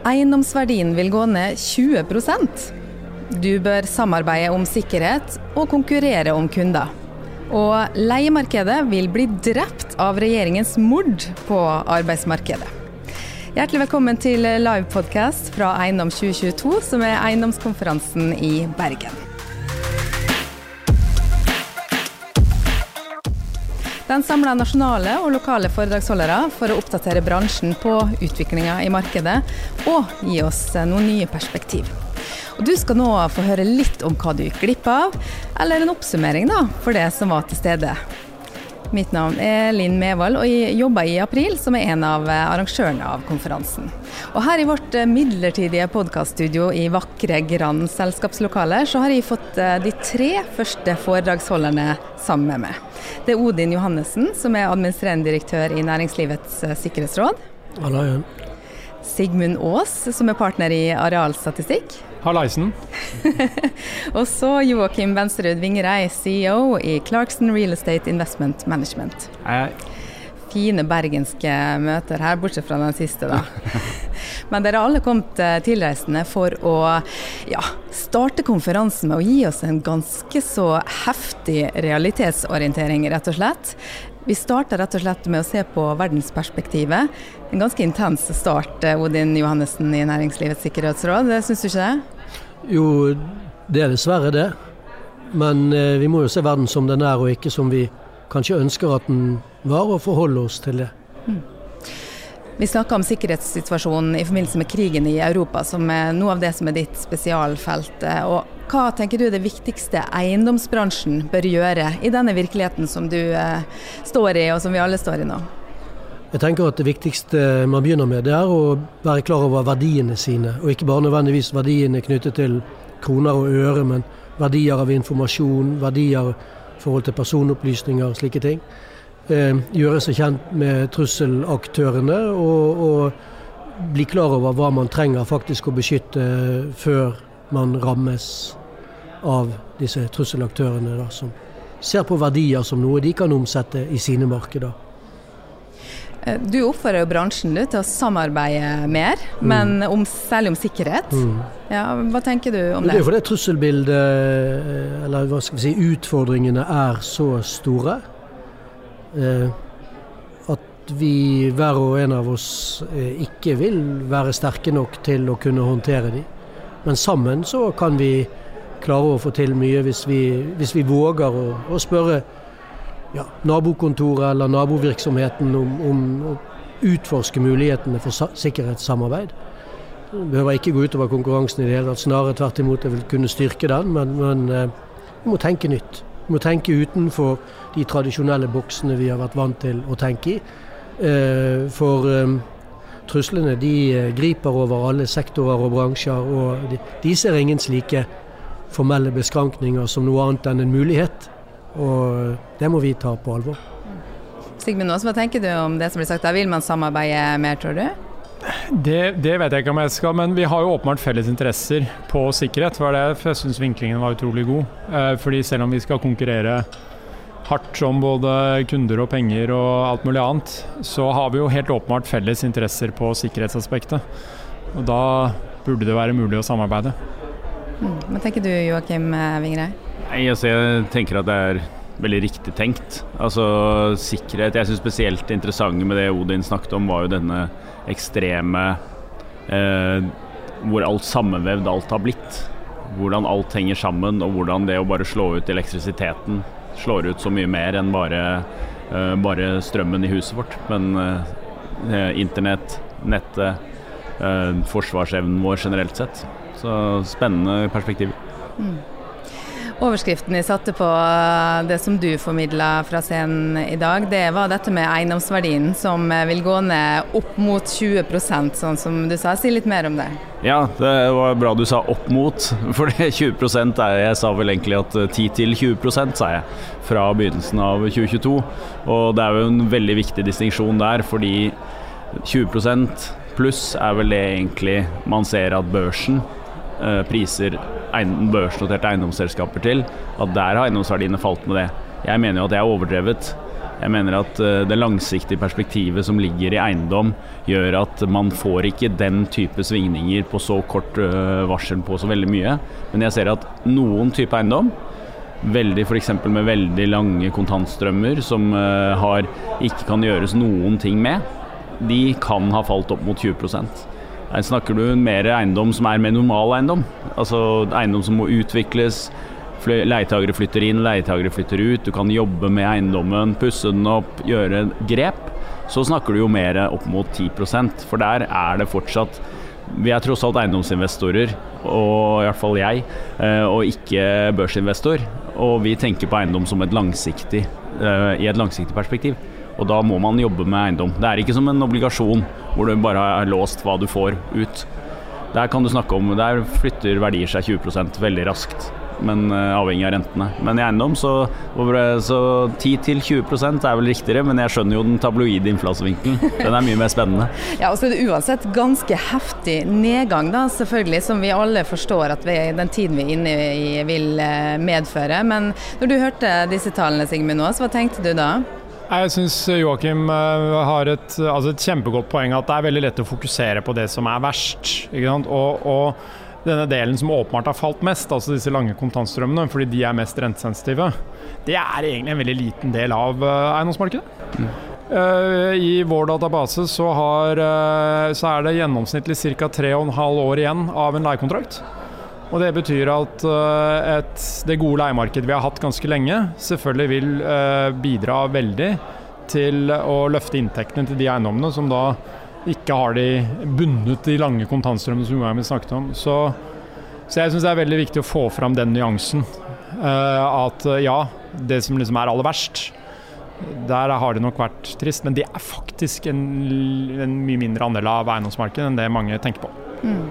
Eiendomsverdien vil gå ned 20% Du bør samarbeide om sikkerhet og konkurrere om kunder. Og leiemarkedet vil bli drept av regjeringens mord på arbeidsmarkedet. Hjertelig velkommen til livepodkast fra Eiendom 2022, som er eiendomskonferansen i Bergen. Den samler nasjonale og lokale foredragsholdere for å oppdatere bransjen på utviklinga i markedet, og gi oss noen nye perspektiv. Og du skal nå få høre litt om hva du gikk glipp av, eller en oppsummering da, for det som var til stede. Mitt navn er Linn Mevold, og jeg jobber i April, som er en av arrangørene av konferansen. Og her i vårt midlertidige podkaststudio i vakre Grand selskapslokaler, så har jeg fått eh, de tre første foredragsholderne sammen med meg. Det er Odin Johannessen, som er administrerende direktør i Næringslivets eh, sikkerhetsråd. Hallo, ja. Sigmund Aas, som er partner i Arealstatistikk. Hallaisen. og så Joakim Venserud Vingerei, CEO i Clarkson Real Estate Investment Management. Hei. Fine bergenske møter her, bortsett fra den siste, da. Men dere har alle kommet eh, tilreisende for å ja, starte konferansen med å gi oss en ganske så heftig realitetsorientering, rett og slett. Vi starter rett og slett med å se på verdensperspektivet. En ganske intens start, eh, Odin Johannessen i Næringslivets sikkerhetsråd, det syns du ikke det? Jo, det er dessverre det. Men eh, vi må jo se verden som den er, og ikke som vi kanskje ønsker at den var, og forholde oss til det. Mm. Vi snakka om sikkerhetssituasjonen i forbindelse med krigen i Europa, som er noe av det som er ditt spesialfelt. Og hva tenker du er det viktigste eiendomsbransjen bør gjøre i denne virkeligheten som du eh, står i, og som vi alle står i nå? Jeg tenker at Det viktigste man begynner med, det er å være klar over verdiene sine. Og ikke bare nødvendigvis verdiene knyttet til kroner og øre, men verdier av informasjon, verdier i forhold til personopplysninger, og slike ting. Eh, gjøre seg kjent med trusselaktørene og, og bli klar over hva man trenger faktisk å beskytte før man rammes av disse trusselaktørene, da, som ser på verdier som noe de kan omsette i sine markeder. Eh, du oppfordrer bransjen du, til å samarbeide mer, mm. men om, særlig om sikkerhet. Mm. Ja, hva tenker du om det? Det er fordi trusselbildet, eh, eller hva skal vi si, utfordringene er så store. Eh, at vi hver og en av oss eh, ikke vil være sterke nok til å kunne håndtere dem. Men sammen så kan vi klare å få til mye hvis vi, hvis vi våger å, å spørre ja, nabokontoret eller nabovirksomheten om, om å utforske mulighetene for sikkerhetssamarbeid. Det behøver ikke gå utover konkurransen i det hele tatt, snarere tvert imot. Jeg vil kunne styrke den, men, men eh, vi må tenke nytt. Vi må tenke utenfor de tradisjonelle boksene vi har vært vant til å tenke i. Eh, for eh, truslene de griper over alle sektorer og bransjer, og de ser ingen slike formelle beskrankninger som noe annet enn en mulighet. Og det må vi ta på alvor. Sigmund Aas, hva tenker du om det som blir sagt? Da vil man samarbeide mer, tror du? Det, det, vet jeg ikke om jeg skal, men vi har jo åpenbart felles interesser på sikkerhet. Det var det jeg syns vinklingen var utrolig god. Eh, fordi selv om vi skal konkurrere hardt om både kunder og penger og alt mulig annet, så har vi jo helt åpenbart felles interesser på sikkerhetsaspektet. Og da burde det være mulig å samarbeide. Mm. Hva tenker du Joakim Vingrei? Altså, jeg tenker at det er veldig riktig tenkt. Altså sikkerhet Jeg syns spesielt interessante med det Odin snakket om, var jo denne ekstreme eh, Hvor alt sammenvevd alt har blitt. Hvordan alt henger sammen, og hvordan det å bare slå ut elektrisiteten slår ut så mye mer enn bare, eh, bare strømmen i huset vårt. Men eh, internett, nettet, eh, forsvarsevnen vår generelt sett. Så spennende perspektiv. Mm. Overskriften vi satte på eh, det som du formidla fra scenen i dag, det var dette med eiendomsverdien som eh, vil gå ned opp mot 20% sånn som du sa. Si litt mer om det. Ja, det var bra du sa opp mot, for 20% er Jeg sa vel egentlig at 10 til 20% sa jeg, fra begynnelsen av 2022. Og det er jo en veldig viktig distinksjon der, fordi 20 pluss er vel det egentlig man ser at børsen Eh, priser børsnoterte eiendomsselskaper til, at der har eiendomsverdiene falt med det. Jeg mener jo at det er overdrevet. Jeg mener at eh, det langsiktige perspektivet som ligger i eiendom, gjør at man får ikke den type svingninger på så kort eh, varsel på så veldig mye. Men jeg ser at noen type eiendom Veldig F.eks. med veldig lange kontantstrømmer som har, ikke kan gjøres noen ting med. De kan ha falt opp mot 20 Her snakker du mer eiendom som er med normal eiendom. Altså eiendom som må utvikles. Leietagere flytter inn, leietagere flytter ut. Du kan jobbe med eiendommen, pusse den opp, gjøre grep. Så snakker du jo mer opp mot 10% for der er det fortsatt vi er tross alt eiendomsinvestorer, og i hvert fall jeg, eh, og ikke børsinvestor. Og vi tenker på eiendom som et langsiktig, uh, i et langsiktig perspektiv. Og da må man jobbe med eiendom. Det er ikke som en obligasjon hvor du bare har låst hva du får ut. Der kan du snakke om, der flytter verdier seg 20% veldig raskt men uh, avhengig av rentene. Men i eiendom så, så 10-20% er vel riktigere, men jeg skjønner jo den tabloide innfallsvinkelen. Den er mye mer spennende. ja, og så er det uansett ganske heftig nedgang, da, selvfølgelig, som vi alle forstår at vi, den tiden vi er inne i vil eh, medføre. Men når du hørte disse tallene, Sigmund hva tenkte du da? Jeg syns Joakim eh, har et, altså et, kjempegodt poeng at det er veldig lett å fokusere på det som er verst. Og, og, denne delen som åpenbart har falt mest, altså disse lange kontantstrømmene, fordi de er mest rentesensitive, det er egentlig en veldig liten del av eh, eiendomsmarkedet. Mm. Uh, I vår database så, har, så er det gjennomsnittlig ca. 3,5 år igjen av en leiekontrakt. Og Det betyr at uh, et, det gode leiemarkedet vi har hatt ganske lenge, selvfølgelig vil bidra veldig til å løfte inntektene til de eiendommene som da ikke har de bundet de lange kontantstrømmene som vi snakket om. Så, så jeg syns det er veldig viktig å få fram den nyansen. Uh, at ja, det som liksom er aller verst, der har det nok vært trist. Men det er faktisk en, en mye mindre andel av eiendomsmarkedet enn det mange tenker på. Mm.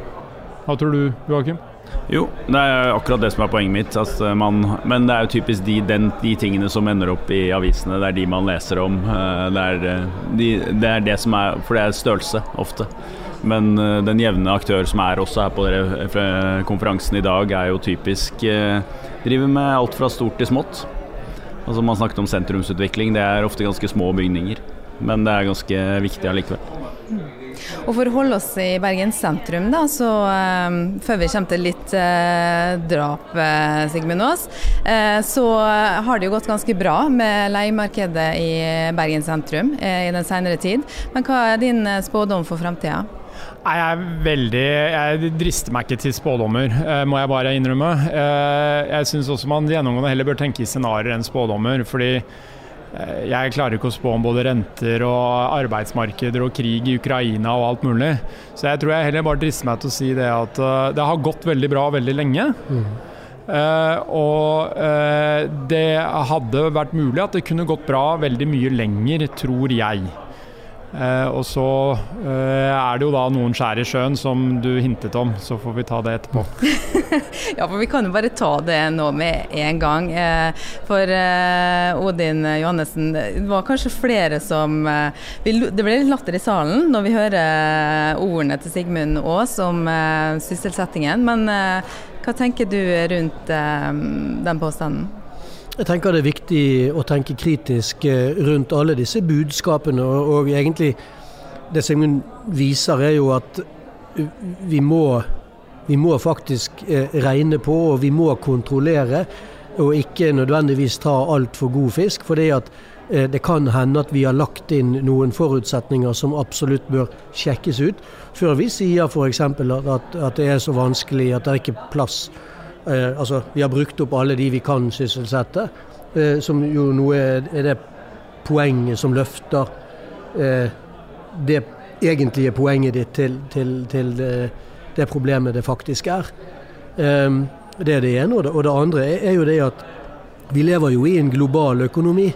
Hva tror du, Joakim? Jo, det er akkurat det som er poenget mitt. Altså man, men det er jo typisk de, den, de, tingene som ender opp i avisene. Det er de man leser om. Eh, det er, eh, de, det er det som er For det er størrelse, ofte. Men den jevne aktør som er også her på dere, konferansen i dag, er jo typisk Driver med alt fra stort til smått. Altså Man snakket om sentrumsutvikling. Det er ofte ganske små bygninger. Men det er ganske viktig allikevel. Og For å holde oss i Bergen sentrum, da, så um, før vi kommer til litt uh, drap, uh, Sigmund Aas, uh, så har det jo gått ganske bra med leiemarkedet i Bergen sentrum i den senere tid. Men hva er din spådom for framtida? Jeg er veldig Jeg drister meg ikke til spådommer, må jeg bare innrømme. Jeg syns også man gjennomgående heller bør tenke i scenarioer enn spådommer. fordi Eh, jeg klarer ikke å spå om både renter og arbeidsmarkeder og krig i Ukraina og alt mulig. Så jeg tror jeg heller bare drister meg til å si det at eh, det har gått veldig bra veldig lenge. Mm. Uh, og uh, det hadde vært mulig at det kunne gått bra veldig mye lenger, tror jeg. Uh, og så eh, er det jo da noen skjær i sjøen som du hintet om, så får vi ta det etterpå. ja, for vi kan jo bare ta det nå med en gang. Eh, for Odin Johannessen, det var kanskje flere som Det ble litt latter i salen når vi hører ordene til Sigmund Aas om sysselsettingen. Men hva tenker du rundt den påstanden? Jeg tenker det er viktig å tenke kritisk eh, rundt alle disse budskapene. Og, egentlig det Sigmund viser, er jo at vi må, vi må faktisk eh, regne på og vi må kontrollere. Og ikke nødvendigvis ta altfor god fisk. For det det kan hende at vi har lagt inn noen forutsetninger som absolutt bør sjekkes ut, før vi sier f.eks. At, at det er så vanskelig at det er ikke plass Eh, altså, vi har brukt opp alle de vi kan sysselsette, eh, som jo nå er, det poenget som løfter eh, det egentlige poenget ditt til, til, til det, det, problemet det faktisk er. Eh, det er det ene. Og det, andre er jo det at vi lever jo i en global økonomi.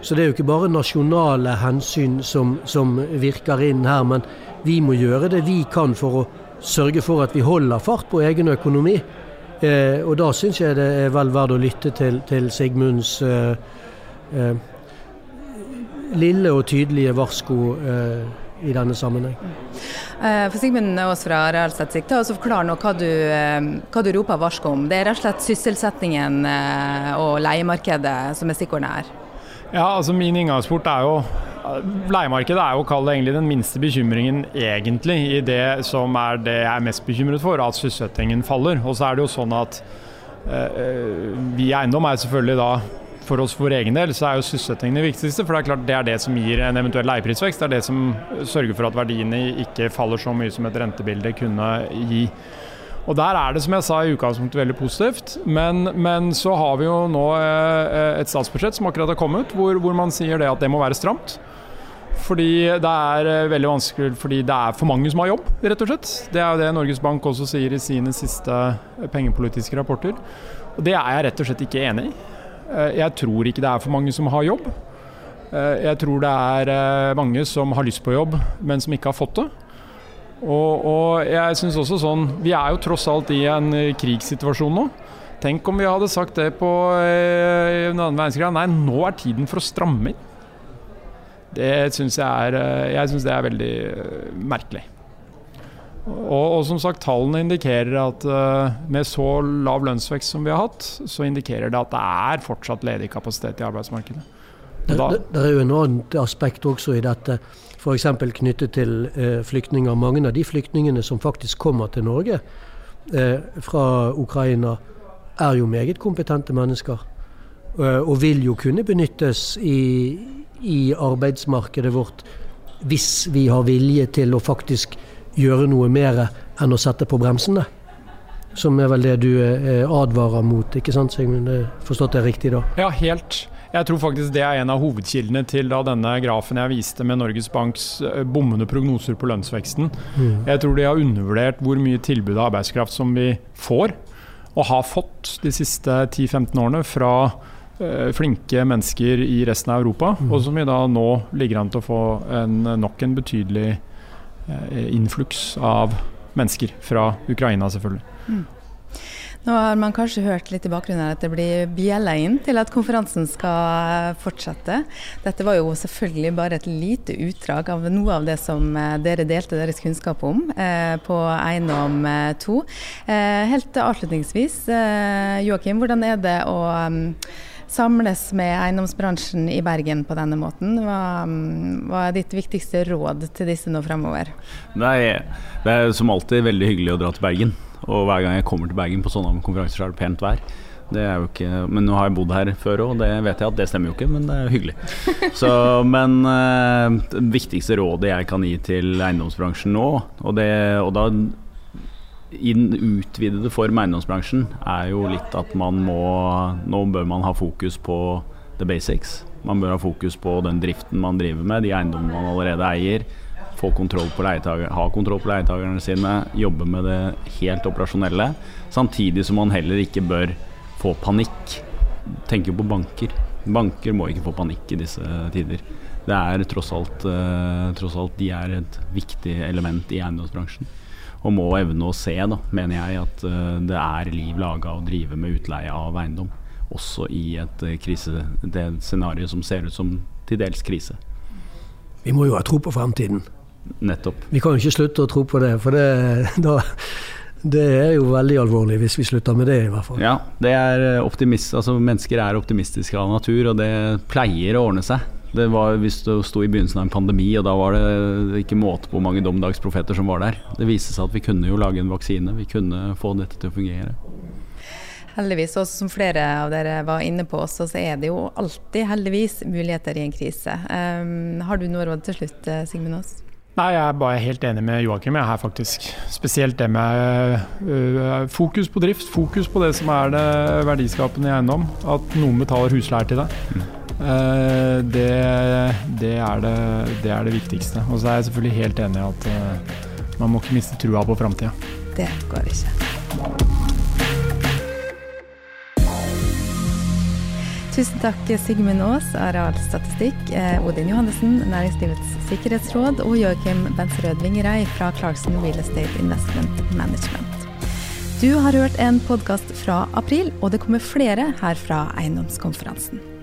Så det er jo ikke bare nasjonale hensyn som, som, virker inn her, men vi må gjøre det vi kan for å sørge for at vi holder fart på egen økonomi. Eh, og da syns jeg det er vel verdt å lytte til, til Sigmunds eh, eh, lille og tydelige varsko eh, i denne sammenheng. Eh, for Sigmund Aas fra Realsett ta oss forklar nå hva du, eh, hva du roper varsko om. Det er rett og slett sysselsettingen og leiemarkedet som er stikkordene her? Ja, altså Min inngangsport er jo Leiemarkedet er jo kall egentlig den minste bekymringen egentlig i det som er det jeg er mest bekymret for, at sysselsettingen faller. Og så er det jo sånn at øh, vi eiendom er selvfølgelig da for oss for egen del så er jo sysselsettingen det viktigste. For det er klart det er det som gir en eventuell leieprisvekst. Det er det som sørger for at verdiene ikke faller så mye som et rentebilde kunne gi. Og Der er det som jeg sa i utgangspunktet veldig positivt. Men, men så har vi jo nå eh, et statsbudsjett som akkurat har kommet, hvor, hvor, man sier det at det må være stramt. Fordi det er eh, veldig vanskelig fordi det er for mange som har jobb, rett og slett. Det er jo det Norges Bank også sier i sine siste pengepolitiske rapporter. Og Det er jeg rett og slett ikke enig i. Eh, jeg tror ikke det er for mange som har jobb. Jeg tror det er mange som har lyst på jobb, men som ikke har fått det. Og, og jeg synes også sånn Vi er jo tross alt i en eh, krigssituasjon nå. Tenk om vi hadde sagt det på en andre verdenskrig. Nei, nå er tiden for å stramme inn. Det syns jeg er eh, Jeg syns det er veldig merkelig. Og, og, som sagt, tallene indikerer at uh, med så lav lønnsvekst som vi har hatt, så indikerer det at det er fortsatt ledig kapasitet i arbeidsmarkedet. Det, det, det, er jo en annen aspekt også i dette f.eks. knyttet til uh, flyktninger. Mange av de flyktningene som faktisk kommer til Norge uh, fra Ukraina, er jo meget kompetente mennesker. Eh, og vil jo kunne benyttes i, i arbeidsmarkedet vårt hvis vi har vilje til å faktisk gjøre noe mer enn å sette på bremsene. Som er vel det du eh, advarer mot, ikke sant Sigmund? Forstått det riktig da? Ja, helt. Jeg tror faktisk det er en av hovedkildene til denne grafen jeg viste med Norges Banks eh, bommende prognoser på lønnsveksten. Mm. Jeg tror de har undervurdert hvor mye tilbud av arbeidskraft som vi får, og har fått de siste 10-15 årene fra flinke mennesker i resten av Europa, mm. og som vi da nå ligger an til å få en, nok en betydelig innfluks influks av mennesker fra Ukraina, selvfølgelig. Mm. Nå har man kanskje hørt litt i bakgrunnen at det blir bjella inn til at konferansen skal fortsette. Dette var jo selvfølgelig bare et lite utdrag av noe av det som eh, dere delte deres kunnskap om eh, på Eiendom 2. Eh, helt avslutningsvis, eh, Joakim, hvordan er det å um, samles med eiendomsbransjen i Bergen på denne måten. Hva, hva, er ditt viktigste råd til disse nå fremover? Nei, det er som alltid veldig hyggelig å dra til Bergen. Og hver gang jeg kommer til Bergen på sånne konferanser, så er det pent vær. Det er jo ikke, men nå har jeg bodd her før òg, det vet jeg at det stemmer jo ikke, men det er jo hyggelig. Så, men uh, det viktigste rådet jeg kan gi til eiendomsbransjen nå, og, det, og da i den utvidede form eiendomsbransjen, er jo litt at man må Nå bør man ha fokus på the basics. Man bør ha fokus på den driften man driver med, de eiendommene man allerede eier få kontroll på ha kontroll på leietakerne sine, jobbe med det helt operasjonelle. Samtidig som man heller ikke bør få panikk. Tenker på banker. Banker må ikke få panikk i disse tider. Det er tross alt, uh, tross alt De er et viktig element i eiendomsbransjen. Og må evne å se, da, mener jeg, at uh, det er liv laga å drive med utleie av eiendom. Også i et uh, krise, det scenario som ser ut som til dels krise. Vi må jo ha tro på fremtiden. Nettopp. Vi kan jo ikke slutte å tro på det, for det, da, det er jo veldig alvorlig hvis vi slutter med det, i hvert fall. Ja, det er altså, mennesker er optimistiske av natur, og det pleier å ordne seg. Det var hvis du sto i begynnelsen av en pandemi, og da var det ikke måte på hvor mange dommedagsprofeter som var der. Det viste seg at vi kunne jo lage en vaksine, vi kunne få dette til å fungere. Heldigvis, også som flere av dere var inne på også, så er det jo alltid heldigvis muligheter i en krise. Um, har du noe råd til slutt, Sigmund Aas? Nei, Jeg er bare helt enig med Joakim her, faktisk. Spesielt det med uh, fokus på drift. Fokus på det som er det verdiskapende i eiendom. At noen betaler husleie til deg. Mm. Uh, det, det, er det, det, er det, viktigste. Og så er jeg selvfølgelig helt enig i at uh, man må ikke miste trua på framtida. Det går ikke. Tusen takk Sigmund Aas, Arealstatistikk, eh, Odin Johannessen, Næringslivets sikkerhetsråd og Joakim Benserød Vingerei fra Clarkson Real Estate Investment Management. Du har hørt en podkast fra april, og det kommer flere her fra eiendomskonferansen.